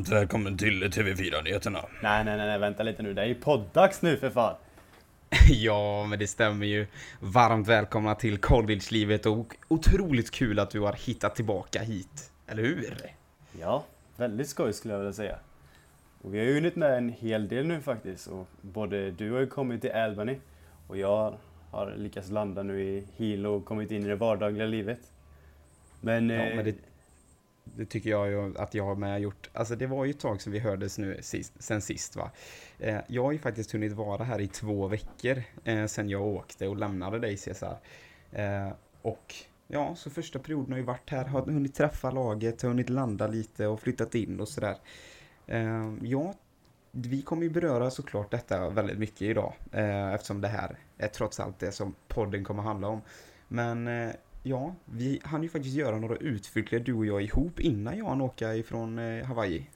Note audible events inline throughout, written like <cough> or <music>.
varmt välkommen till TV4-nyheterna. Nej, nej, nej, vänta lite nu. Det är ju poddags nu för fan. <laughs> Ja, men det stämmer ju. Varmt välkomna till College-livet och otroligt kul att du har hittat tillbaka hit. Eller hur? Ja, väldigt skoj skulle jag vilja säga. Och vi har ju hunnit med en hel del nu faktiskt. Och både du har ju kommit till Albany och jag har lyckats landa nu i Hilo och kommit in i det vardagliga livet. Men... Ja, eh, men det, det tycker jag ju att jag har med gjort. Alltså det var ju ett tag sedan vi hördes nu sist, sen sist va. Eh, jag har ju faktiskt hunnit vara här i två veckor eh, sen jag åkte och lämnade dig Cesar. Eh, och ja, så första perioden har ju varit här, har hunnit träffa laget, har hunnit landa lite och flyttat in och sådär. Eh, ja, vi kommer ju beröra såklart detta väldigt mycket idag eh, eftersom det här är trots allt det som podden kommer handla om. Men eh, ja, vi hann ju faktiskt göra några utflykter du och jag ihop innan jag hann åka ifrån eh, Hawaii.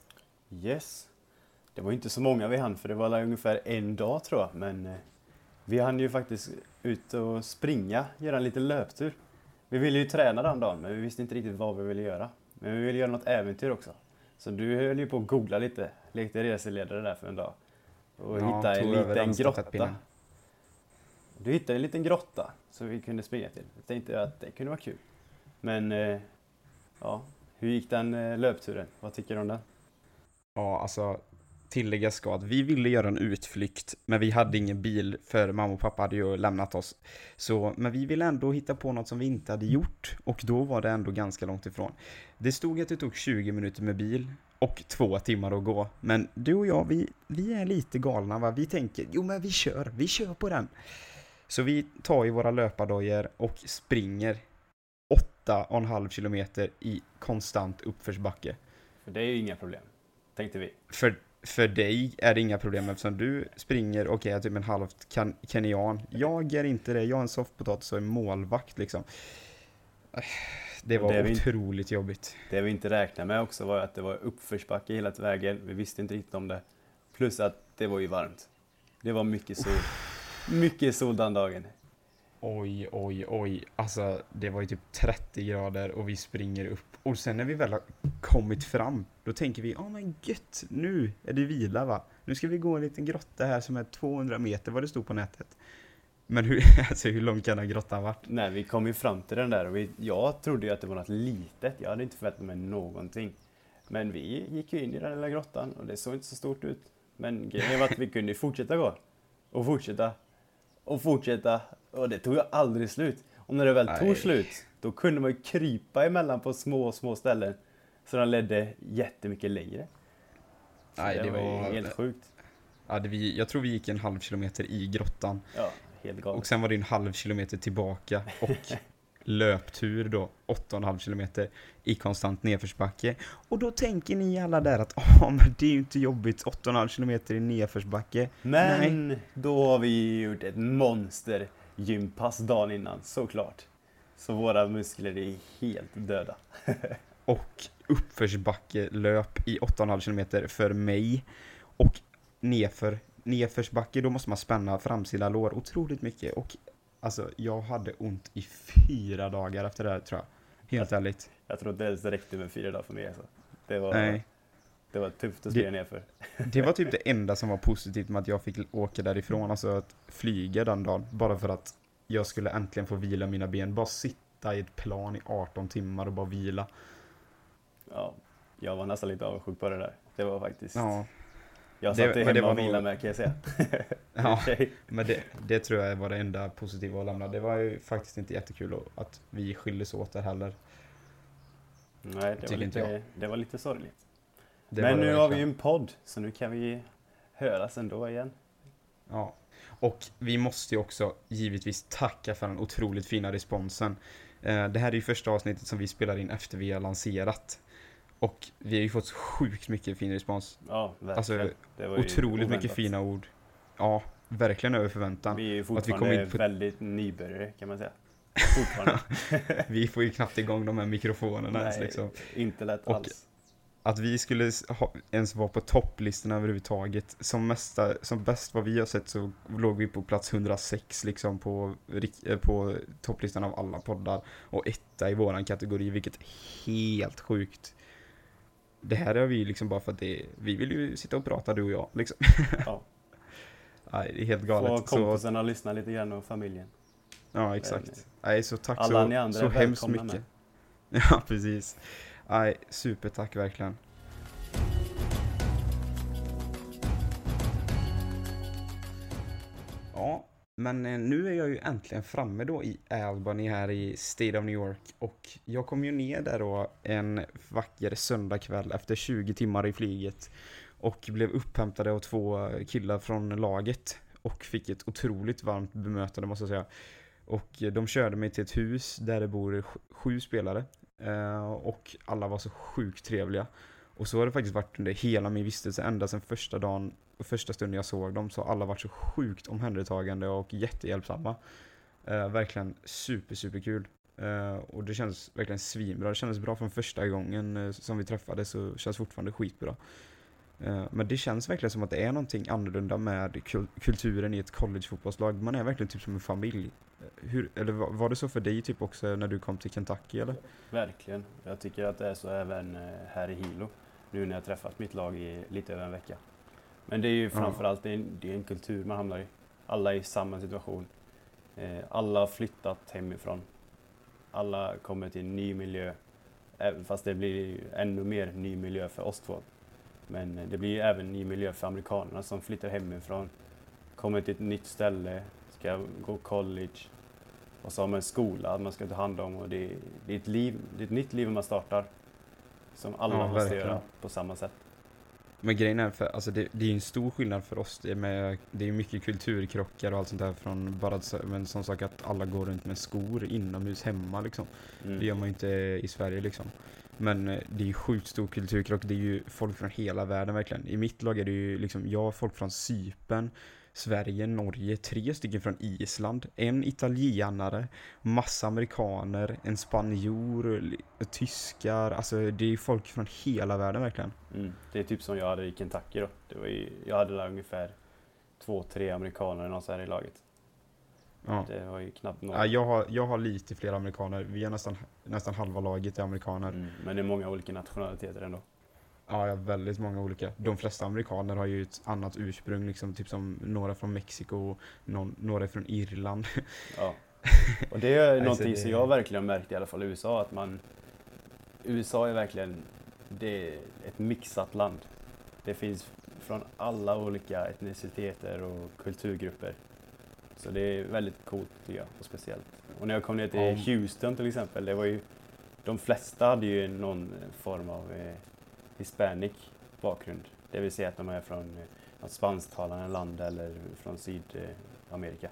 Yes. Det var inte så många vi hann för det var ungefär en dag tror jag. Men eh, vi hann ju faktiskt ut och springa, göra en liten löptur. Vi ville ju träna den dagen men vi visste inte riktigt vad vi ville göra. Men vi ville göra något äventyr också. Så du höll ju på att googla lite, lekte reseledare där för en dag. Och Ja, hittade en liten grotta. Du hittade en liten grotta som vi kunde springa till. Jag tänkte att det kunde vara kul. Men eh, ja, hur gick den eh, löpturen? Vad tycker du om den? Ja, alltså tilläggas ska att vi ville göra en utflykt, men vi hade ingen bil för mamma och pappa hade ju lämnat oss. Så, men vi ville ändå hitta på något som vi inte hade gjort och då var det ändå ganska långt ifrån. Det stod att det tog 20 minuter med bil och två timmar att gå. Men du och jag, vi, vi är lite galna va? Vi tänker, jo men vi kör, vi kör på den. Så vi tar ju våra löpardojor och springer 8,5 kilometer i konstant uppförsbacke. För det är ju inga problem, tänkte vi. För, för dig är det inga problem eftersom du springer och är typ en halvt kan, kenyan. Jag är inte det, jag är en soffpotatis och är målvakt liksom. Det var Det vi- otroligt jobbigt. Det vi inte räknade med också var att det var uppförsbacke hela vägen. Vi visste inte riktigt om det. Plus att det var ju varmt. Det var mycket sol. Mycket sol den dagen. Oj, oj, oj. Alltså, det var ju typ 30 grader och vi springer upp. Och sen när vi väl har kommit fram, då tänker vi, ja men gött, nu är det vila va? Nu ska vi gå en liten grotta här som är 200 meter vad det stod på nätet. Men hur, <laughs> alltså, hur lång kan den grottan varit? Nej, vi kom ju fram till den där och vi, jag trodde ju att det var något litet. Jag hade inte förväntat mig någonting. Men vi gick ju in i den lilla grottan och det såg inte så stort ut. Men grejen var att vi kunde fortsätta gå. Och fortsätta. Och fortsätta. Och det tog ju aldrig slut. Och när det väl Nej. tog slut, då kunde man ju krypa emellan på små, små ställen. Så den ledde jättemycket längre. Så Nej, det ju var- helt sjukt. Ja, det vi, jag tror vi gick en halv kilometer i grottan. Ja, helt galet. Och sen var det en halv kilometer tillbaka och <laughs> löptur då, 8,5 kilometer i konstant nedförsbacke. Och då tänker ni alla där att <laughs> ja men det är ju inte jobbigt, 8,5 kilometer i nedförsbacke. Men då har vi gjort ett monster gympass dagen innan, såklart. Så våra muskler är helt döda. <laughs> Och uppförsbacke löp i 8,5 kilometer för mig. Och nedför, nedförsbacke, då måste man spänna framsida lår otroligt mycket. Och alltså jag hade ont i fyra dagar efter det här tror jag. Helt ärligt. Jag tror inte ens det räckte med fyra dagar för mig. Alltså. Det, var, Nej. det var tufft att springa nerför. <laughs> Det var typ det enda som var positivt med att jag fick åka därifrån, alltså att flyga den dagen. Bara för att jag skulle äntligen få vila mina ben. Bara sitta i ett plan i 18 timmar och bara vila. Ja, jag var nästan lite avundsjuk på det där. Det var faktiskt... Ja, jag det- satt men hemma det var och vilade med kan jag säga. ja men det, det tror jag var det enda positiva att lämna. Det var ju faktiskt inte jättekul att- vi skildes åt där heller. Nej, det var, lite, det var lite sorgligt. Det Men det nu har vi ju en podd, så nu kan vi höras ändå igen. Ja. Och vi måste ju också givetvis tacka för den otroligt fina responsen. Eh, Det här är ju första avsnittet som vi spelar in efter vi har lanserat. Och vi har ju fått sjukt mycket fin respons. Ja, verkligen. Alltså, det var Otroligt mycket fina ord. Ja, verkligen över förväntan. Vi är ju vi fortfarande in på- väldigt nybörjare kan man säga. <laughs> Fortfarande. Vi får ju knappt igång de här mikrofonerna ens Nej, liksom. inte lätt Och- alls. Att vi skulle ha, ens vara på topplistorna överhuvudtaget. Som, mesta, som bäst vad vi har sett så låg vi på plats 106 liksom på, eh, på topplistan av alla poddar. Och etta i våran kategori, vilket är helt sjukt. Det här är vi liksom bara för att det, vi vill ju sitta och prata du och jag liksom. Ja. <laughs> Nej, det är helt Få galet. Så, kompisarna lyssna lite grann och familjen. ja, exakt. Nej, så tack Alla så, ni andra så hemskt mycket. med. <laughs> Ja, precis. Nej, supertack verkligen. Ja, men eh, nu är jag ju äntligen framme då i Albany här i State of New York och jag kom ju ner där då en vacker söndagkväll efter 20 timmar i flyget och blev upphämtade av två killar från laget och fick ett otroligt varmt bemötande måste jag säga. Och eh, de körde mig till ett hus där det bor sju spelare eh, och alla var så sjukt trevliga. Och så har det faktiskt varit under hela min vistelse, ända sedan första dagen första stunden jag såg dem så har alla varit så sjukt omhändertagande och jättehjälpsamma. Eh, verkligen super, super kul. Eh, och det känns verkligen svinbra. Det kändes bra från första gången eh, som vi träffades och känns fortfarande skitbra. Eh, men det känns verkligen som att det är någonting annorlunda med kul- kulturen i ett collegefotbollslag. Man är verkligen typ som en familj. Eh, hur, eller var, var det så för dig typ också när du kom till Kentucky eller? Verkligen. Jag tycker att det är så även eh, här i Hilo. Nu när jag träffat mitt lag i lite över en vecka. Men det är ju framförallt det är en, det är en kultur man hamnar i. Alla är i samma situation. Eh, Alla har flyttat hemifrån. Alla kommer till en ny miljö. Även fast det blir ännu mer ny miljö för oss två. Men det blir även ny miljö för amerikanerna som flyttar hemifrån. Kommer till ett nytt ställe, ska gå college. Och så har man en skola man ska ta hand om och det, det är ett liv, det är ett nytt liv man startar. Som alla Ja, måste verkligen. göra på samma sätt. Men grejen är, för, alltså det, det är ju en stor skillnad för oss. Det är, med, det är mycket kulturkrockar och allt sånt där från bara att- men som sagt att alla går runt med skor inomhus hemma liksom. Mm. Det gör man ju inte i Sverige liksom. Men eh, det är ju sjukt stor kulturkrock. Det är ju folk från hela världen verkligen. I mitt lag är det ju liksom jag har folk från Cypern, Sverige, Norge, tre stycken från Island, en italienare, massa amerikaner, en spanjor, tyskar. Alltså det är folk från hela världen verkligen. Mm. Det är typ som jag hade i Kentucky då. Det var ju, jag hade där ungefär två, tre amerikaner eller så här i laget. Ja. Det var ju knappt någon. Ja, jag, har, jag har lite fler amerikaner. Vi är nästan, nästan halva laget är amerikaner. Mm. Men det är många olika nationaliteter ändå. Ja, ja, väldigt många olika. De flesta amerikaner har ju ett annat ursprung, liksom, typ som några från Mexiko, någon, några från Irland. Ja. <laughs> Och det är någonting det- som jag verkligen märkt i alla fall i USA att man USA är verkligen det är ett mixat land. Det finns från alla olika etniciteter och kulturgrupper. Så det är väldigt coolt tycker jag och speciellt. Och när jag kom ner till. Houston till exempel, det var ju de flesta hade ju någon form av eh, hispanic bakgrund. Det vill säga att de är från eh, något spansktalande land eller från Sydamerika.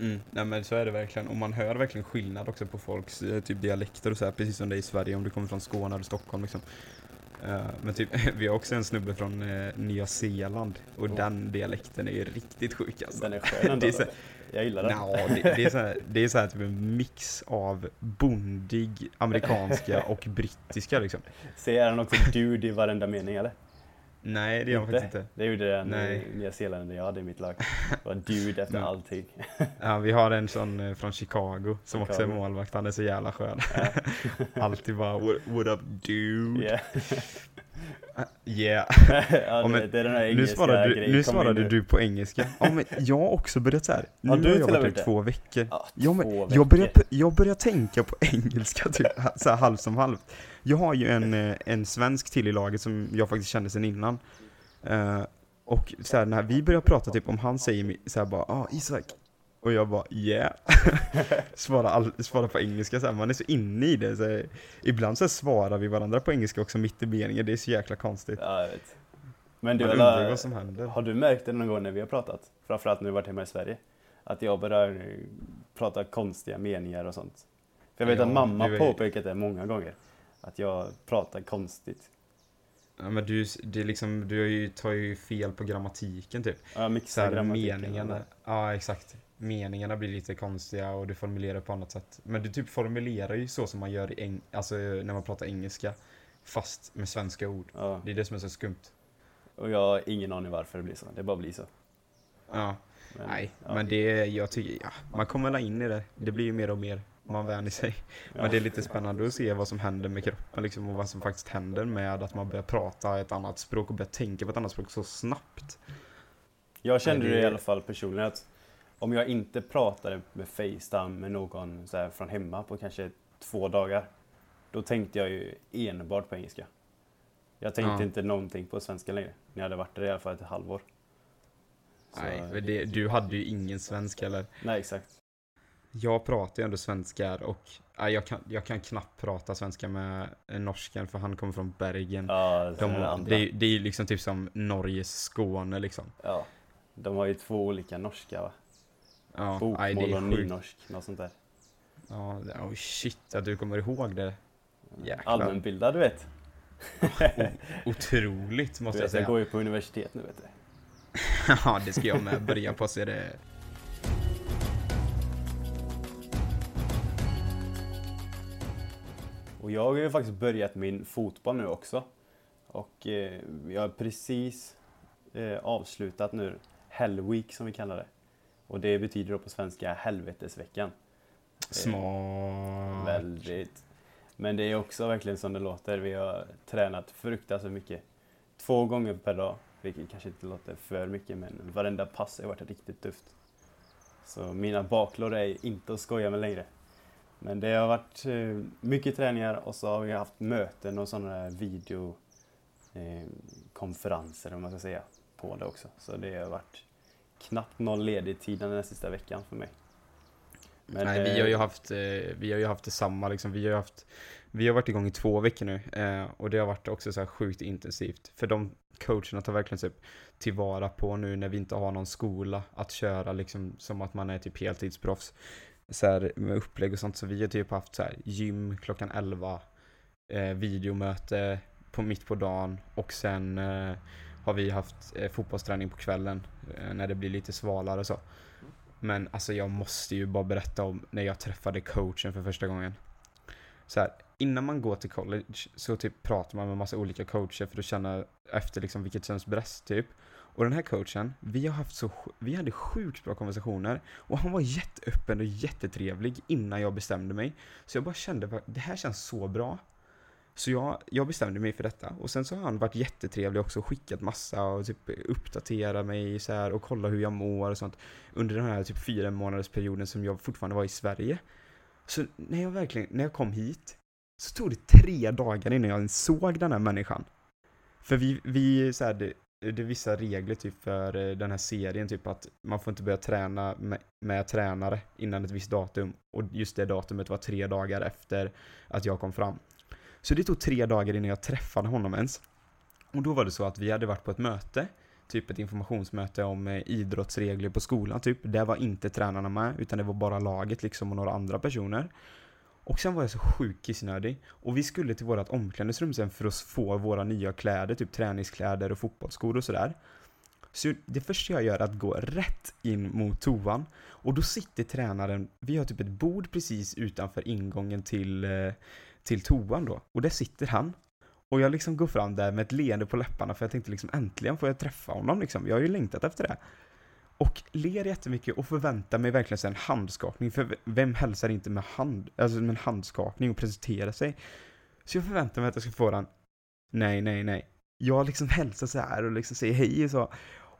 Mm. Nej men så är det verkligen. Och man hör verkligen skillnad också på folks eh, typ dialekter och så här, precis som det är i Sverige om du kommer från Skåne eller Stockholm liksom. Eh, men typ, <laughs> vi har också en snubbe från eh, Nya Zeeland och Oh. den dialekten är ju riktigt sjuk alltså. Den är skön ändå. <laughs> Det är så- Jag gillar den. Nå, det, det är så här, det är så här typ en mix av bondig, amerikanska och <laughs> brittiska liksom. Ser han också dude i varenda mening eller? Nej, det gör han faktiskt inte. Det gjorde den Nej. Nya Zeeland jag hade i mitt lag. <laughs> Det var dude efter Nej. allting. Ja, vi har en sån eh, från Chicago som också är Chicago. målvakt. Han är så jävla skön. Ja. <laughs> Alltid bara what, what up dude? Yeah. Yeah. <laughs> ja, Ja, <laughs> men det är den här Nu svarade, du, nu svarade du på engelska. Ja, men jag har också börjat så här. <laughs> Nu Har har du jag till och varit typ det? två veckor. Ja, Ja, men två jag börjar, veckor. jag börjar tänka på engelska typ så här halvt som halvt. Jag har ju en, eh, en svensk till i laget som jag faktiskt kände sedan innan. Eh, och så här, när vi börjar prata typ om han säger så här bara ah Isak. Och jag bara yeah. <laughs> svara, all, svara på engelska så här, man är så inne i det. Så ibland så svarar vi varandra på engelska också mitt i meningen, det är så jäkla konstigt. Ja, jag vet. Men du, Man alla, vad som händer. har du märkt det någon gång när vi har pratat? Framförallt när du varit hemma i Sverige. Att jag börjar prata konstiga meningar och sånt. För jag vet Ja, att mamma är- påpekat det många gånger. Att jag pratar konstigt. Ja, men du, det är liksom, du har tar ju fel på grammatiken typ. Så mixar grammatiken. meningarna, ja exakt. Meningarna blir lite konstiga och du formulerar på annat sätt. Men du typ formulerar ju så som man gör i eng- alltså, när man pratar engelska. Fast med svenska ord. Ja, Det är det som är så skumt. och jag har ingen aning varför det blir så. Det bara blir så. Ja, Men, nej. ja. Men det, jag tycker, ja, man kommer väl in i det. Det blir ju mer och mer. man vänjer sig. Ja. Men det är lite spännande att se vad som händer med kroppen liksom, och vad som faktiskt händer med att man börjar prata ett annat språk och börjar tänka på ett annat språk så snabbt. Jag kände Nej, det- det i alla fall personligen att om jag inte pratade med Facetime med någon så här från hemma på kanske två dagar. Då tänkte jag ju enbart på engelska. Jag tänkte Ja. inte någonting på svenska längre. När jag hade varit där i alla fall ett halvår. Så- Nej, det, du hade ju ingen svenska eller? Nej, exakt. Jag pratar ju ändå svenska och nej, jag, kan, jag kan knappt prata svenska med norsken för han kommer från Bergen. Ja, De, det, andra. det, är- det är ju liksom typ som Norges Skåne liksom. ja. de har ju två olika norska va? Ja, Bokmål är och nynorsk, något sånt där. Ja, oh shit att du kommer ihåg det. Jäklar. Allmänbildad du vet. Otroligt måste jag vet jag säga. går ju på universitet nu vet du. <laughs> ja, det ska jag med börja på så det. Och jag har ju faktiskt börjat min fotboll nu också. Och eh, jag har precis eh, avslutat nu Hell Week som vi kallar det. Och det betyder då på svenska helvetesveckan. Smart. Väldigt. Men det är också verkligen som det låter. Vi har tränat fruktansvärt mycket. Två gånger per dag, vilket kanske inte låter för mycket, men varenda pass har varit riktigt tufft. Så mina baklår är inte att skoja med längre. Men det har varit eh, mycket träningar och så har vi haft möten och sådana videokonferenser, om man ska säga, på det också. Så det har varit knappt någon ledig tid den här sista veckan för mig. Men, Nej, vi har ju eh, haft, eh, vi har ju haft detsamma liksom. Vi har ju haft, vi har varit igång i två veckor nu eh, och det har varit också så här sjukt intensivt. För de coacherna tar verkligen typ tillvara på nu när vi inte har någon skola att köra liksom som att man är typ heltidsproffs. Så här med upplägg och sånt. Så vi har typ haft så här gym klockan 11, eh, videomöte på mitt på dagen och sen eh, har vi haft eh, fotbollsträning på kvällen eh, när det blir lite svalare och så. Men alltså jag måste ju bara berätta om när jag träffade coachen för första gången. Så här, innan man går till college så typ pratar man med massa olika coacher för att känna efter liksom vilket känns bäst typ. Och den här coachen, vi har haft så, vi hade sjukt bra konversationer och han var jätteöppen och jättetrevlig innan jag bestämde mig. Så jag bara kände det här känns så bra. Så jag, jag bestämde mig för detta och sen så har han varit jättetrevlig också och skickat massa och typ uppdaterat mig så här och kolla hur jag mår och sånt under den här typ fyra månaders perioden som jag fortfarande var i Sverige. Så när jag verkligen, när jag kom hit så tog det tre dagar innan jag ens såg den här människan. För vi, vi så här, det, det är vissa regler typ för eh, den här serien, typ att man får inte börja träna med, med tränare innan ett visst datum. Och just det datumet var tre dagar efter att jag kom fram. Så det tog tre dagar innan jag träffade honom ens. Och då var det så att vi hade varit på ett möte, typ ett informationsmöte om eh, idrottsregler på skolan typ. Där var inte tränarna med, utan det var bara laget liksom och några andra personer. Och sen var jag så sjukt kissnödig. Och vi skulle till vårt omklädningsrum sen för att få våra nya kläder, typ träningskläder och fotbollsskor och sådär. Så det första jag gör är att gå rätt in mot toan. Och då sitter tränaren, vi har typ ett bord precis utanför ingången till, eh, till toan då. Och där sitter han. Och jag liksom går fram där med ett leende på läpparna för jag tänkte liksom äntligen får jag träffa honom liksom. Jag har ju längtat efter det. Och ler jättemycket och förväntar mig verkligen så en handskakning. För vem hälsar inte med, hand, alltså med en handskakning och presenterar sig? Så jag förväntar mig att jag ska få den. Nej, nej, nej. Jag liksom hälsar så här och liksom säger hej och så.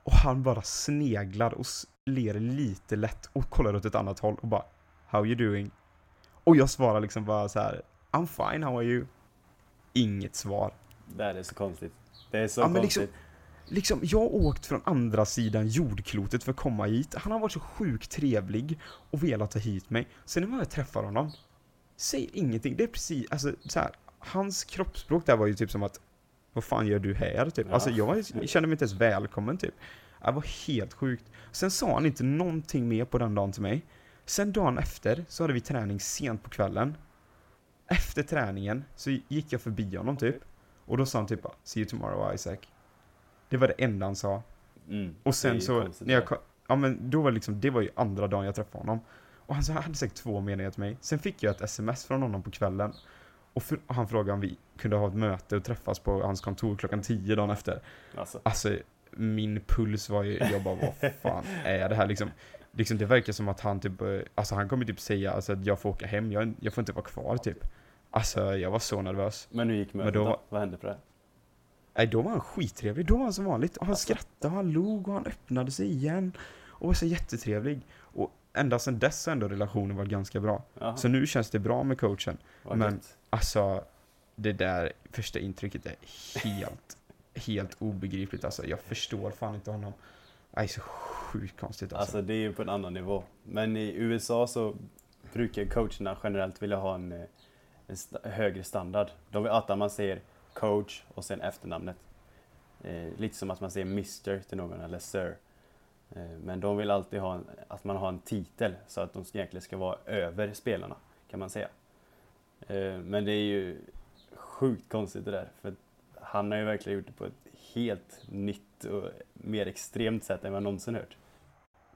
Och han bara sneglar och ler lite lätt och kollar åt ett annat håll och bara How you doing? Och jag svarar liksom bara så här I'm fine, how are you? Inget svar. Det här är så konstigt. Det är så Ja, men konstigt. liksom- Liksom, jag har åkt från andra sidan jordklotet för att komma hit. Han har varit så sjukt trevlig och velat ta hit mig. Sen när jag träffar honom, säger ingenting. Det är precis, alltså så här, hans kroppsspråk där var ju typ som att vad fan gör du här? Typ. Ja. Alltså jag, var, jag kände mig inte ens välkommen typ. Det var helt sjukt. Sen sa han inte någonting mer på den dagen till mig. Sen dagen efter så hade vi träning sent på kvällen. Efter träningen så gick jag förbi honom typ. Och då sa han typ bara, See you tomorrow Isaac. Det var det enda han sa. Mm. Och sen så, när jag kom, ja men då var det liksom, det var ju andra dagen jag träffade honom. Och han sa- han hade sagt två meningar till mig. Sen fick jag ett sms från honom på kvällen. Och för, och han frågade om vi kunde ha ett möte och träffas på hans kontor klockan 10 dagen efter. Alltså, Alltså, min puls var ju, jag bara vad fan är det här liksom? liksom det verkar som att han typ, eh, alltså han kommer typ säga alltså, att jag får åka hem, jag, jag får inte vara kvar typ. Alltså jag var så nervös. Men hur gick mötet då Vad hände på det? Nej, då var han skittrevlig. Då var han som vanligt. Och han Alltså. skrattade och han log och han öppnade sig igen. Och var så jättetrevlig. Och ända sedan dess har ändå relationen varit ganska bra. Jaha, Så nu känns det bra med coachen. vad men- gött. Alltså, det där första intrycket är helt, <laughs> helt obegripligt. Alltså, jag förstår fan inte honom. Nej, så sjukt konstigt alltså. Alltså det är ju på en annan nivå. Men i USA så brukar coacherna generellt vilja ha en, eh, en sta- högre standard. De vill att man säger coach och sen efternamnet. Eh, lite som att man säger Mr till någon eller Sir. Eh, men de vill alltid ha en, att man har en titel så att de egentligen ska vara över spelarna kan man säga. Eh, men det är ju sjukt konstigt det där. För han har ju verkligen gjort det på ett helt nytt och mer extremt sätt än vad jag någonsin hört.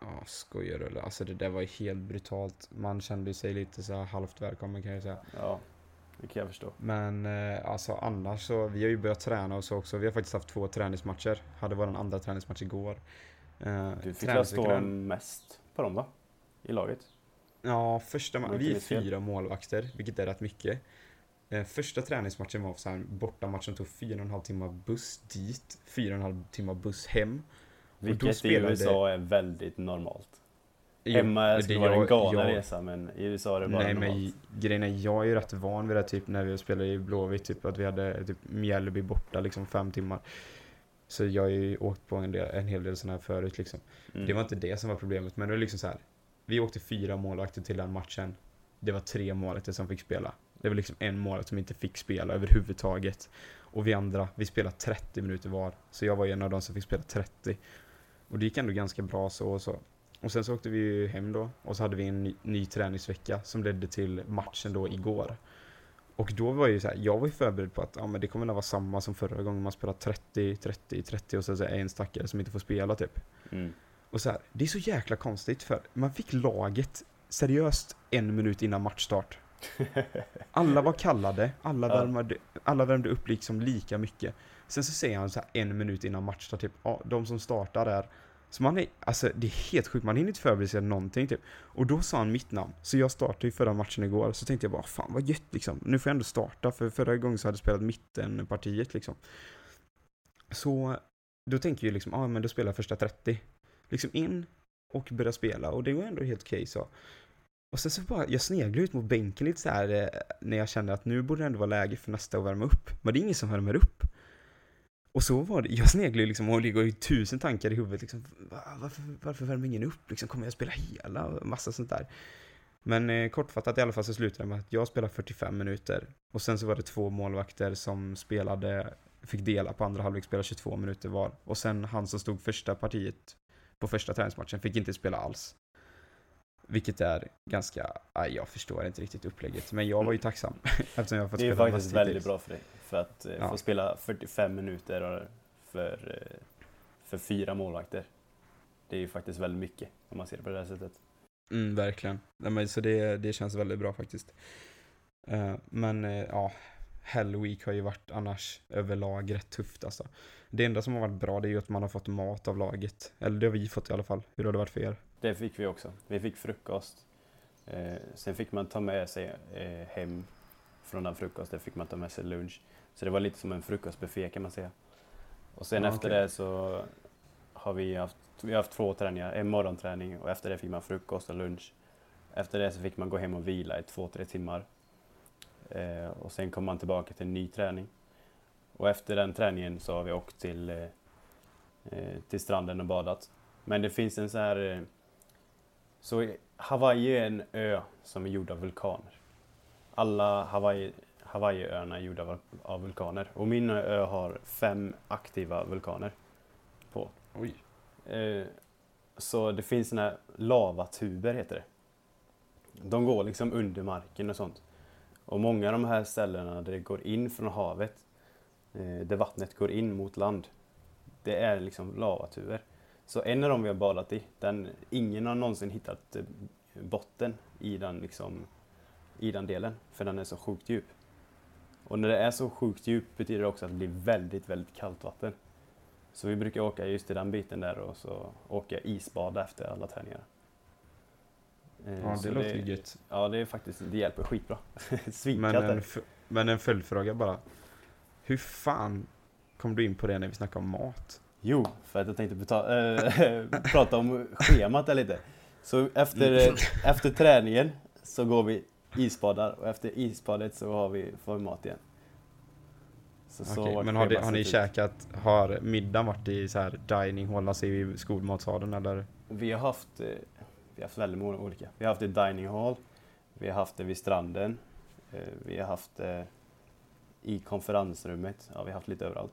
Ja, skojar du eller? Alltså det där var ju helt brutalt. Man kände sig lite så här halvt välkommen kan jag säga. Ja, det kan jag förstå. Men eh, alltså annars så, vi har ju börjat träna och så också. Vi har faktiskt haft två träningsmatcher. Hade vår andra träningsmatch igår. Eh, Du fick väl stå mest på dem va? I laget? Ja, första Om ma- jag vi är fyra målvakter, vilket är rätt mycket. Eh, första träningsmatchen var så här, bortamatch som tog fyra och en halv timme buss dit, fyra och en halv timme buss hem. Vilket i spelade- USA är väldigt normalt. Hemma det skulle vara en galen jag- resa men i USA är det bara Nej normalt. men grejen är, jag är ju rätt van vid det typ när vi spelade i Blåvitt, typ att vi hade typ Mjällby borta liksom fem timmar. Så jag har ju åkt på en, del, en hel del sådana här förut liksom. Mm. Det var inte det som var problemet, men det var liksom så här. Vi åkte fyra målvakter till den matchen. Det var tre målvakter som fick spela. Det var liksom en målvakt som inte fick spela överhuvudtaget. Och vi andra, vi spelade 30 minuter var. Så jag var en av de som fick spela 30. Och det gick ändå ganska bra så och så. Och sen så åkte vi hem då och så hade vi en ny, ny träningsvecka som ledde till matchen då igår. Och då var ju så här, jag var ju förberedd på att ja, men det kommer att vara samma som förra gången man spelade 30, 30, 30 och så är det en stackare som inte får spela typ. Mm. Och så här, det är så jäkla konstigt för man fick laget seriöst en minut innan matchstart. <laughs> Alla var kallade, alla Ja. värmde, alla värmde upp liksom lika mycket. Sen så säger han så här en minut innan matchstart typ, ja, de som startar är så man är, alltså det är helt sjukt, man hinner inte förbereda sig någonting typ. Och då sa han mitt namn, så jag startade ju förra matchen igår, så tänkte jag bara fan vad gött liksom. Nu får jag ändå starta, för förra gången så hade jag spelat mittenpartiet liksom. Så då tänker jag liksom, ja ah, men då spelar jag första 30. Liksom in och börja spela och det var ändå helt okej så. Och sen så bara, jag sneglade ut mot bänken lite så här eh, när jag kände att nu borde det ändå vara läge för nästa att värma upp. Men det är ingen som värmer upp. Och så var det, jag sneglade liksom och ligger i tusen tankar i huvudet liksom. Varför, varför värmer ingen upp? Liksom, kommer jag spela hela? Massa sånt där. Men eh, kortfattat i alla fall så slutade det med att jag spelade 45 minuter. Och sen så var det två målvakter som spelade, fick dela på andra halvlek, spela 22 minuter var. Och sen han som stod första partiet på första träningsmatchen fick inte spela alls. Vilket är ganska, aj, jag förstår inte riktigt upplägget. Men jag var ju tacksam <laughs> eftersom jag fått Det är spela faktiskt väldigt bra för dig. För att eh, Ja. få spela 45 minuter för, eh, för fyra målvakter. Det är ju faktiskt väldigt mycket om man ser det på det här sättet. Mm, verkligen. Men, så det, det känns väldigt bra faktiskt. Eh, men eh, ja, Hell Week har ju varit annars överlag rätt tufft alltså. Det enda som har varit bra det är ju att man har fått mat av laget. Eller det har vi fått i alla fall. Hur har det varit för er? Det fick vi också. Vi fick frukost. Eh, sen fick man ta med sig eh, hem från den frukosten fick man ta med sig lunch. Så det var lite som en frukostbuffé kan man säga. Och sen Ja, efter okej. det så har vi haft, vi haft två träningar, en morgonträning och efter det fick man frukost och lunch. Efter det så fick man gå hem och vila i två, tre timmar. Eh, och sen kom man tillbaka till en ny träning. Och efter den träningen så har vi åkt till, eh, eh, till stranden och badat. Men det finns en så här... eh, Så Hawaii är en ö som är gjord av vulkaner. Alla Hawaii, Hawaiiöarna är gjorda av, av vulkaner. Och min ö har fem aktiva vulkaner på. Oj. Eh, så det finns såna här lavatuber heter det. De går liksom under marken och sånt. Och många av de här ställena där det går in från havet, eh, där vattnet går in mot land, det är liksom lavatuber. Så en av dem vi har badat i, den, ingen har någonsin hittat eh, botten i den, liksom, i den delen, för den är så sjukt djup. Och när det är så sjukt djupt betyder det också att det blir väldigt, väldigt kallt vatten. Så vi brukar åka just till den biten där och så åker jag isbada efter alla träningar. Eh, Ja, så det låter ju gött. Ja, det är faktiskt, det hjälper skitbra. <laughs> Men Svinkatt en, men en följdfråga bara. Hur fan kom du in på det när vi snackade om mat? Jo, för att jag tänkte äh, <laughs> prata om schemat där lite. Så efter, Mm. efter träningen så går vi isbadar och efter isbadet så har vi, får vi mat igen. Så, så Okej, men har, det, har ni ut. käkat, har middagen varit i så här dining hall, alltså i skolmatsalen eller? Vi har haft, eh, vi har haft väldigt många olika. Vi har haft det i dining hall, vi har haft det vid stranden, eh, vi har haft det i konferensrummet. Ja, vi har haft lite överallt.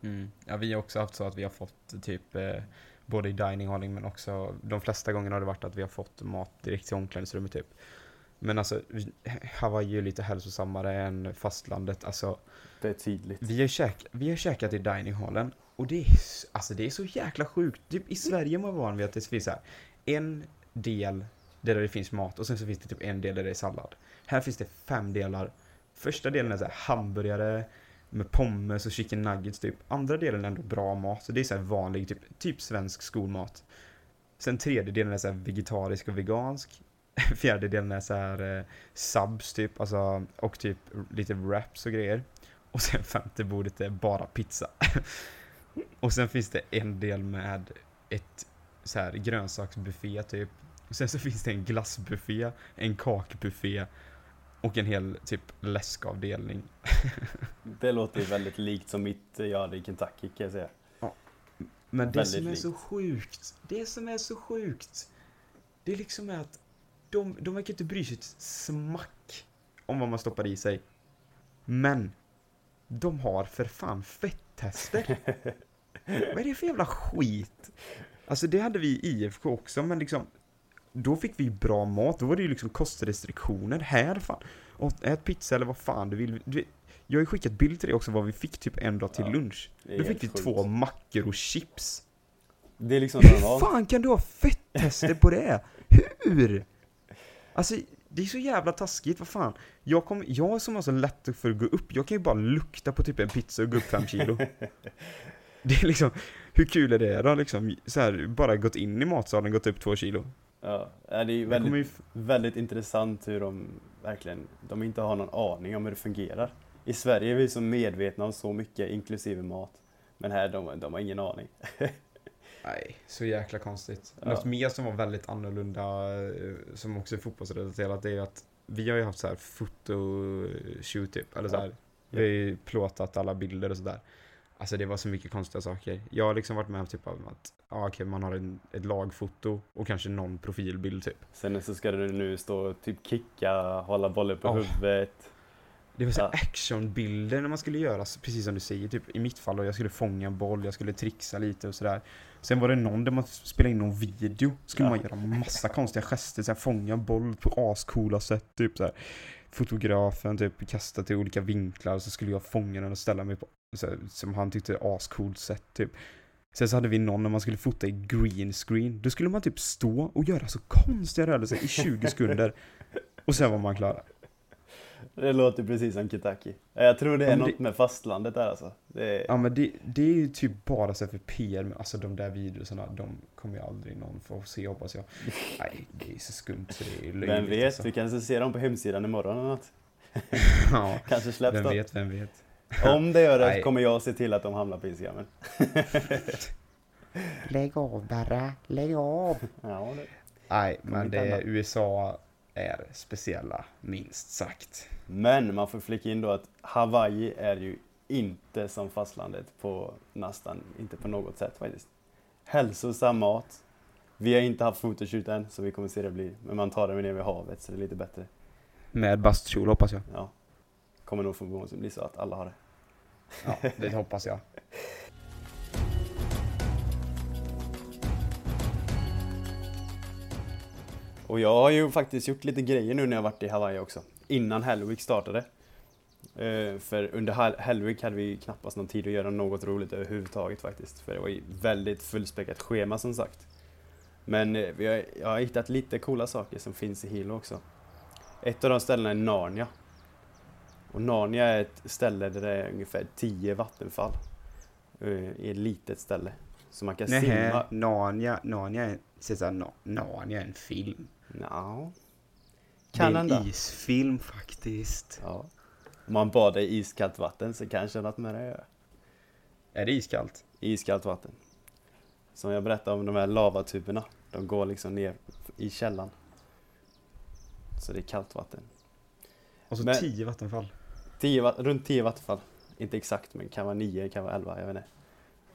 Mm. Ja, vi har också haft så att vi har fått typ eh, både i dining halling men också de flesta gångerna har det varit att vi har fått mat direkt till omklädningsrummet typ. Men alltså, Hawaii är ju lite hälsosammare än fastlandet. Alltså, Det är tydligt. vi har, käk, vi har käkat i dininghallen och det är, alltså, det är så jäkla sjukt. Typ, I Sverige är man van vid att det finns så här, en del där det finns mat och sen så finns det typ en del där det är sallad. Här finns det fem delar. Första delen är så här hamburgare med pommes och chicken nuggets typ. Andra delen är ändå bra mat, så det är så här vanlig, typ, typ svensk skolmat. Sen tredje delen är så här vegetarisk och vegansk. <laughs> Fjärde delen är så här eh, subs typ, alltså, och typ lite wraps och grejer. Och sen femte bordet är bara pizza. <laughs> och sen finns det en del med ett så här grönsaksbuffé typ. Och sen så finns det en glassbuffé, en kakbuffé och en hel typ läskavdelning. <laughs> Det låter ju väldigt likt som mitt eh, jag hade i Kentucky kan jag säga. Men det Väldigt som är likt. så sjukt, det som är så sjukt, det är liksom är att de, de verkar inte bry sig ett smack om vad man stoppar i sig. Men de har för fan fettester. <laughs> vad är det för jävla skit? Alltså det hade vi i IFK också, men liksom då fick vi bra mat, då var det ju liksom kostrestriktioner. Här fan, ät pizza eller vad fan du vill. Du, jag har ju skickat bild till dig också vad vi fick typ en dag till Ja, lunch. Då fick vi sjukt. två mackor och chips. Det är liksom Hur fan kan du ha fettester på det? Hur? Alltså, det är så jävla taskigt, vad fan. Jag, kom, jag som har så lätt för att gå upp, jag kan ju bara lukta på typ en pizza och gå upp fem kilo. <laughs> Det är liksom, hur kul är det då liksom? Så här, bara gått in i matsalen, gått upp två kilo. Ja, det är ju väldigt, ju, väldigt intressant hur de verkligen, de inte har någon aning om hur det fungerar. I Sverige är vi så medvetna om så mycket, inklusive mat. Men här, de, de har ingen aning. <laughs> nej, så jäkla konstigt. Ja. Något mer som var väldigt annorlunda, eh, som också är fotbollsrelaterat, det är att vi har ju haft så här fotoshoot typ, eller så här. Vi har ju plåtat alla bilder och sådär. Alltså det var så mycket konstiga saker. Jag har liksom varit med om typ av att, ja okej man har en, ett lagfoto och kanske någon profilbild typ. Sen så ska du nu stå och typ kicka, hålla bollen på Ja. huvudet. Det var så Ja. actionbilder när man skulle göra, precis som du säger, typ i mitt fall och jag skulle fånga en boll, jag skulle trixa lite och sådär. Sen var det någon där man spelade in någon video, skulle Ja. man göra massa konstiga gester, så här, fånga en boll på ascoola sätt, typ så här. Fotografen typ kasta till olika vinklar och så skulle jag fånga den och ställa mig på, så här, som han tyckte ascoolt sätt typ. Sen så hade vi någon när man skulle fota i green screen, då skulle man typ stå och göra så konstiga rörelser i 20 sekunder och sen var man klar. Det låter precis som Kentucky. Jag tror det är Ja, något det- med fastlandet där alltså. Det är, Ja men det, det är ju typ bara så för PR, men alltså de där videorna, de kommer ju aldrig någon få se hoppas jag. Nej, det är så skumt så det är löjligt vem vet, alltså. vi kanske ser dem på hemsidan imorgon eller något. <laughs> Ja, Kanske släpps vem de. vet, vem vet. Om det gör det Nej. kommer jag se till att de hamnar på Instagramen. <laughs> Lägg av bara, lägg av. Ja, det. Nej, men det, hända. USA är speciella, minst sagt. Men man får flika in då att Hawaii är ju inte som fastlandet på nästan, inte på något sätt faktiskt. Hälsosam mat. Vi har inte haft photoshoot än, så vi kommer se det bli. Men man tar det ner vid havet, så det är lite bättre. Med bastkjol hoppas jag. Ja. Kommer nog förmodligen bli så att alla har det. Ja, det hoppas jag. <laughs> Och jag har ju faktiskt gjort lite grejer nu när jag varit i Hawaii också. Innan Hellweek startade. Eh, för under Hell- Hellweek hade vi knappast någon tid att göra något roligt överhuvudtaget faktiskt. För det var ju väldigt fullspäckat schema som sagt. Men eh, vi har, jag har hittat lite coola saker som finns i Hilo också. Ett av de ställena är Narnia. Och Narnia är ett ställe där det är ungefär 10 vattenfall. eh, I ett litet ställe. Så man kan Nähä, simma. Narnia, Narnia är, Narnia är en film. Det Kan är hända. en isfilm faktiskt. Ja. Om man badar i iskallt vatten så kanske något med det göra. Är det iskallt? Iskallt vatten. Som jag berättade om de här lavatuberna. De går liksom ner i källan. Så det är kallt vatten. Och så Men- tio vattenfall. 10, va- runt 10 vattenfall. Inte exakt men kan vara 9, kan vara 11, jag vet inte.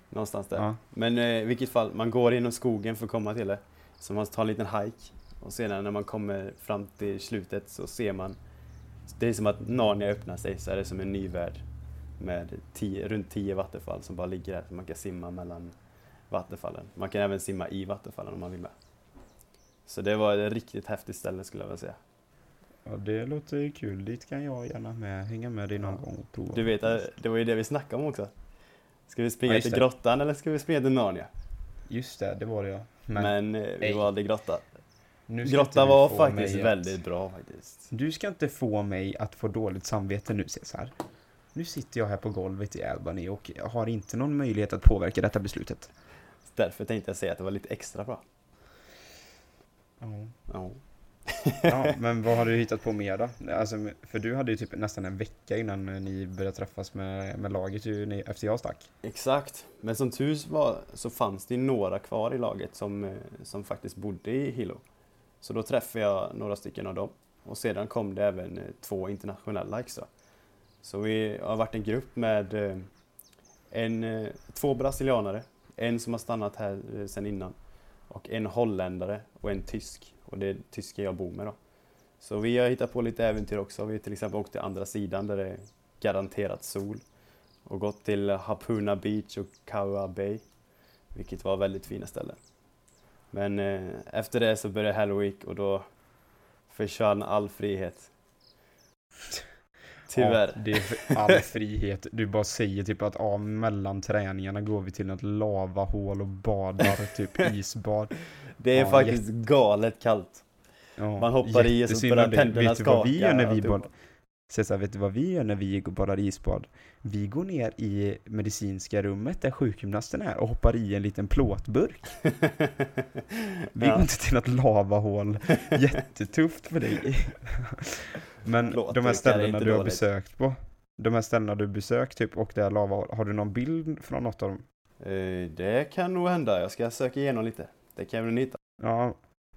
Någonstans där. Ja. Men eh, i vilket fall, man går inom skogen för att komma till det. Så man tar en liten hike. Och sedan när man kommer fram till slutet så ser man Det är som att Narnia öppnar sig så är det som en ny värld. Med tio, runt 10 vattenfall som bara ligger där. Så man kan simma mellan vattenfallen. Man kan även simma i vattenfallen om man vill med. Så det var ett riktigt häftigt ställe skulle jag vilja säga. ja, det låter kul. Dit kan jag gärna med, hänga med dig någon Ja. gång och prova. Du vet, det var ju det vi snackade om också. Ska vi springa Ja, till grottan eller ska vi springa till Narnia? Just det, det var det ja. Men, Men, eh, vi valde grotta. Grotta var faktiskt att- väldigt bra faktiskt. Du ska inte få mig att få dåligt samvete nu Cesar. Nu sitter jag här på golvet i Albany och har inte någon möjlighet att påverka detta beslutet. Därför tänkte jag säga att det var lite extra bra. Ja. Ja. <laughs> Ja, men vad har du hittat på mer då? Alltså, för du hade ju typ nästan en vecka innan ni började träffas med, med laget ju, ni- efter jag stack. Exakt. Men som tur var så fanns det ju några kvar i laget som, eh, som faktiskt bodde i Hilo. Så då träffade jag några stycken av dem. Och sedan kom det även eh, två internationella extra. Så vi har varit en grupp med eh, en, eh, två brasilianare, en som har stannat här sedan innan och en holländare och en tysk. Och det är tyska jag bor med då. Så vi har hittat på lite äventyr också. Vi har till exempel åkt till andra sidan där det är garanterat sol och gått till Hapuna Beach och Kaua Bay, vilket var väldigt fina ställen. Men eh, efter det så började Hell Week och då försvann all frihet. <laughs> Tyvärr. Ja, det är all <laughs> frihet. Du bara säger typ att ja, mellan träningarna går vi till något lavahål och badar, typ <laughs> isbad. det är ja, faktiskt galet kallt. Ja, Man hoppar i och så börjar tänderna Vet du vad vi skaka gör när vi alltihopa. badar? Cesar, vet du vad vi gör när vi går badar isbad? Vi går ner i medicinska rummet där sjukgymnasten är och hoppar i en liten plåtburk. <laughs> Vi går ja. inte till något lavahål. <laughs> Jättetufft för dig. Men de Plåtburkar här är ställena du har dåligt. besökt på. De här ställena du besökt typ och det här lavahål. Har du någon bild från något av dem? Eh, Det kan nog hända. Jag ska söka igenom lite. Det kan väl hitta. Ja.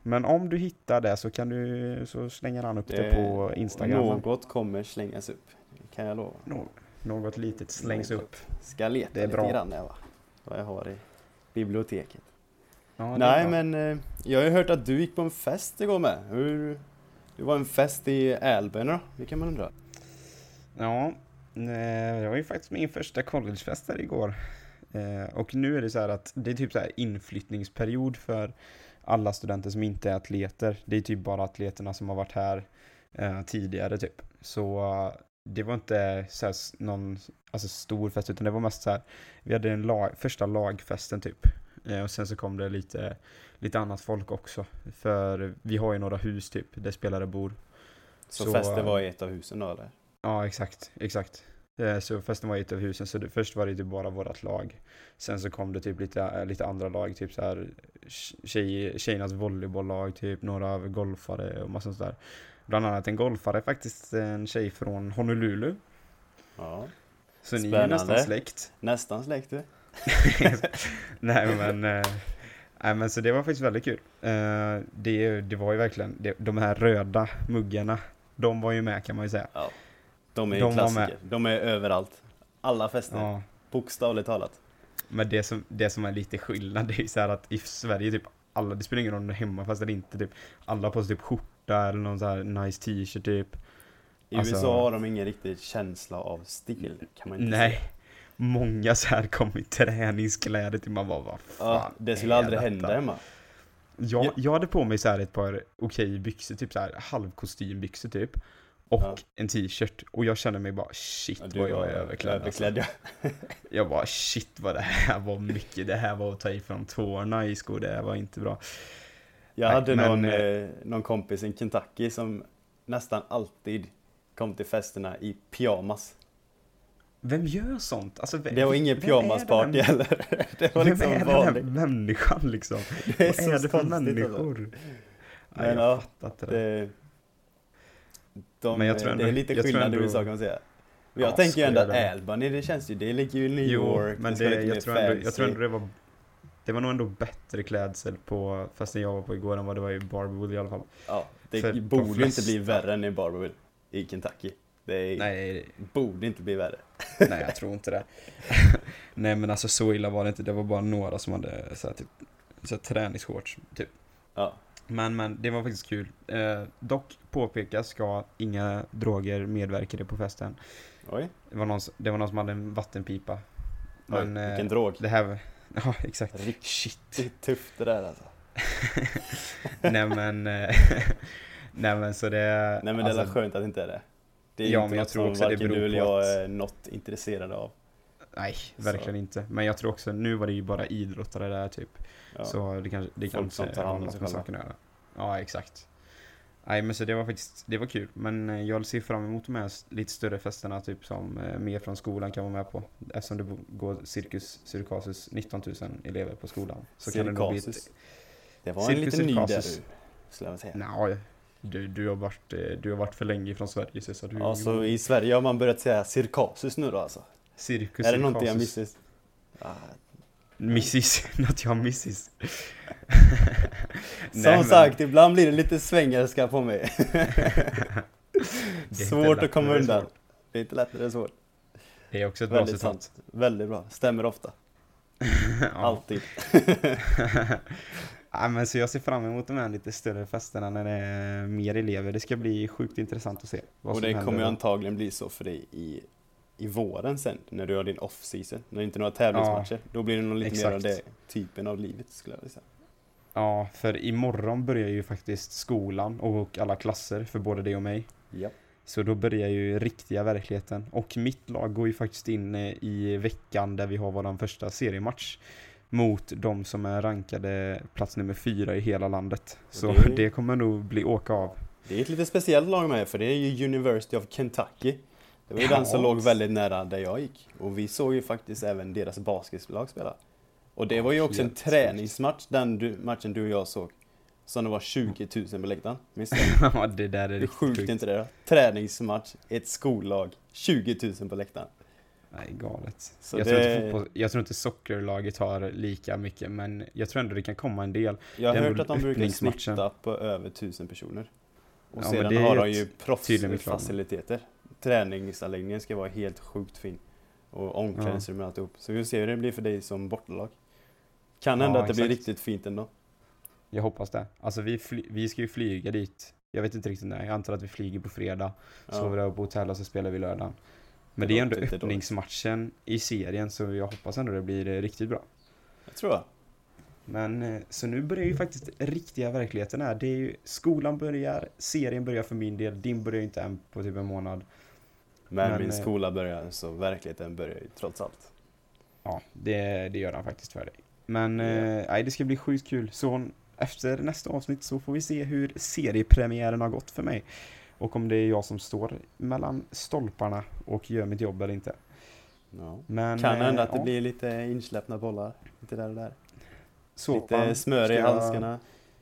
Men om du hittar det så kan du så slänger han upp det, på Instagram. Något kommer slängas upp. Det kan jag lova. Nå- något litet slängs Något. upp. Ska leta Det är lite bra. grann där, va? Vad jag har i biblioteket. Ja, det Nej men eh, jag har ju hört att du gick på en fest igår med. Hur, det var en fest i Älven då? Det kan man undra. Ja, eh, det var ju faktiskt min första collegefest där igår. Eh, Och nu är det så här att det är typ så här inflyttningsperiod för alla studenter som inte är atleter. Det är typ bara atleterna som har varit här eh, tidigare typ. Så eh, det var inte så här någon alltså, stor fest utan det var mest så här. Vi hade en lag, första lagfesten typ. Eh, Och sen så kom det lite, lite annat folk också. För vi har ju några hus typ där spelare bor. Så, Så, festen eh, var i ett av husen då eller? Ja, exakt, exakt. Eh, Så festen var i ett av husen, så det, först var det typ bara vårat lag. Sen så kom det typ lite, eh, lite andra lag, typ så här tjej, tjejernas volleybolllag, typ några golfare och massa sånt där. Bland annat en golfare, faktiskt en tjej från Honolulu. Ja. Så ni är nästan släkt. Nästan släkt du. <laughs> nej men, eh, nej men så det var faktiskt väldigt kul. Eh, det, det var ju verkligen, det, de här röda muggarna, de var ju med kan man ju säga. Ja. De är ju De klassiker. De är överallt. Alla fester. Ja. Bokstavligt talat. Men det som, det som är lite skillnad det är ju så här att i Sverige typ alla, det spelar ingen roll om du är hemmafest eller inte typ Alla har på sig typ skjorta eller någon så här nice t-shirt typ I Alltså- USA har de ingen riktig känsla av stil. Kan man inte Nej säga. Många så här kom i träningskläder till man bara vad fan Ja, det skulle aldrig detta? hända hemma. Jag, Ja. jag hade på mig så här ett par okej byxor, typ så här halvkostymbyxor typ Och Ja. en t-shirt och jag kände mig bara shit Ja, vad jag var är överklädd alltså. överklädd ja. <laughs> Jag bara shit vad det här var mycket, det här var att ta ifrån tårna i skor, det här var inte bra Jag hade men, någon, eh, eh, någon kompis i Kentucky som nästan alltid kom till festerna i pyjamas. Vem gör sånt? Alltså, vem, Det var ingen vem pyjamasparty heller. <laughs> Det var Vem liksom är den här vanligt. människan liksom? Det är Vad är det för alltså. människor? Men jag ja, fattar inte det. Det, de, Men jag tror ändå- det är lite skillnad i USA kan man säga. Jag Ja, tänker ju ändå att? Albany, det känns ju, det ligger ju i New Jo, York, men det, mer jag, tror ändå, jag tror ändå det var det var nog ändå bättre klädsel på festen jag var på igår än vad det var i Barberwood i alla fall. Ja, det för de borde ju inte bli flesta- värre än i Barberville i Kentucky. Det är, Nej, borde inte bli värre. <laughs> nej jag tror inte det. <laughs> nej men alltså så illa var det inte, det var bara några som hade så här, typ, så här, träningsshorts typ. Ja, Men men det var faktiskt kul. Eh, dock påpekas ska inga droger medverkade på festen. oj. Det var någon, det var någon som hade en vattenpipa. Men oj eh, vilken drog. det här, <laughs> ja exakt. Riktigt tufft det där alltså. <laughs> nej men, eh, <laughs> nej men så det... Nej men det är alltså, skönt att det inte är det. Det är Ja, inte men jag något tror som också det varken beror du eller jag att- är något intresserade av. Nej, verkligen inte. Men jag tror också, nu var det ju bara idrottare där typ. Ja. Så det kanske, det Folk kanske som tar hand om sig själva. saken. Ja, exakt. Nej, men så det var faktiskt, det var kul. Men eh, jag ser fram emot de här lite större festerna, typ som eh, mer från skolan kan vara med på. Eftersom det går cirkus, cirkasus 19 000 elever på skolan. Så kan det nog bli ett... Cirkasus. Det var en Cirkus liten ny där Cirkasus. du, skulle jag säga. Nja, du, du, har varit, eh, du har varit för länge från Sverige så du... Ja, så i Sverige har man börjat säga cirkasus nu då alltså. Cirkus är det någonting jag cirkasus. missat? Ah, Missis, <laughs> något jag missis. Som Nej, men- sagt, ibland blir det lite svengelska på mig. <laughs> Svårt att komma undan. svårt. Det är inte lätt det är svårt. Det är också ett bra Väldigt citat. sant. Väldigt bra. Stämmer ofta. <laughs> Alltid. ja, men så jag ser fram emot de här lite större festerna när det är mer elever. Det ska bli sjukt intressant att se. vad Och det kommer ju antagligen bli så för dig i, i våren sen, när du har din off-season. När det inte är några tävlingsmatcher. Då blir det nog lite mer av exakt. det typen av livet, skulle jag vilja säga. Ja, för imorgon börjar ju faktiskt skolan och alla klasser för både dig och mig. Ja. Så då börjar ju riktiga verkligheten. Och mitt lag går ju faktiskt in eh, i veckan där vi har vår första seriematch. Mot de som är rankade plats nummer fyra i hela landet. Så det- <laughs> det kommer nog bli åka av. Det är ett lite speciellt lag med, för det är ju University of Kentucky. Det var ju Ja. den som låg väldigt nära där jag gick. Och vi såg ju faktiskt även deras basketlag spela. Och det var ju också en träningsmatch, den du, matchen du och jag såg. Som det var 20 000 på läktaren. Minns du? <laughs> Ja, det där är Hur sjukt är inte det då? Träningsmatch, ett skollag, 20 000 på läktaren. Nej, galet. Så jag, det- tror inte fotboll, jag tror inte soccerlaget har lika mycket, men jag tror ändå det kan komma en del. Jag har hört att de brukar snitta på över 1000 personer. Och Ja, sedan har de ju proffsfaciliteter. Träningsanläggningen ska vara helt sjukt fin. Och omklädningsrum och alltihop. Så vi får se hur det blir för dig som bortalag. Kan Ja, hända att det blir riktigt fint ändå. Jag hoppas det. Alltså vi, vi ska ju flyga dit. Jag vet inte riktigt när. Jag antar att vi flyger på fredag. Sover Ja. över på hotell och så spelar vi lördagen. Men Det det, är ändå dåligt. öppningsmatchen i serien så jag hoppas ändå det blir eh, riktigt bra. Jag tror jag. Men eh, så nu börjar ju faktiskt riktiga verkligheten här. Det är ju, skolan börjar, serien börjar för min del, din börjar ju inte än på typ en månad. Men, Men, min skola börjar, så verkligheten börjar ju trots allt. Ja, det, det gör han faktiskt för dig. Men Ja. eh, det ska bli sjukt kul. Så efter nästa avsnitt så får vi se hur seriepremiären har gått för mig. Och om det är jag som står mellan stolparna och gör mitt jobb eller inte. Ja. Men, Kan hända eh, att det ja, blir lite insläppta bollar. Lite där och där. såpan. lite smör i handskarna.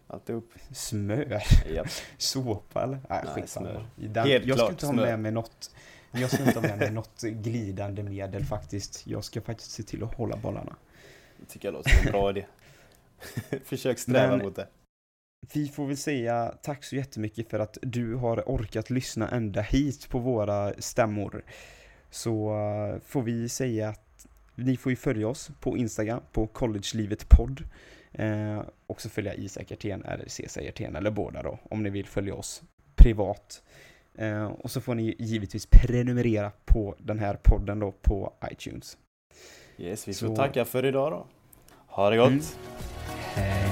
Alltihop. Smör? Japp. <laughs> Såpa eller? Nej, Nej, skitsamma. Den, Helt jag ska klart inte ha smör. med mig något jag ska inte ha med mig något glidande medel faktiskt. Jag ska faktiskt se till att hålla bollarna. Det tycker jag låter som en bra idé. <laughs> Försök sträva Men- mot det. Vi får väl säga tack så jättemycket för att du har orkat lyssna ända hit på våra stämmor. Så eh, får vi säga att ni får ju följa oss på Instagram på collegelivet podd. Eh, också följa Isak Hjertén eller CC Hjertén eller båda då om ni vill följa oss privat. Eh, och så får ni givetvis prenumerera på den här podden då på iTunes. Yes, vi får Så- tacka för idag då. Ha det gott. Mm.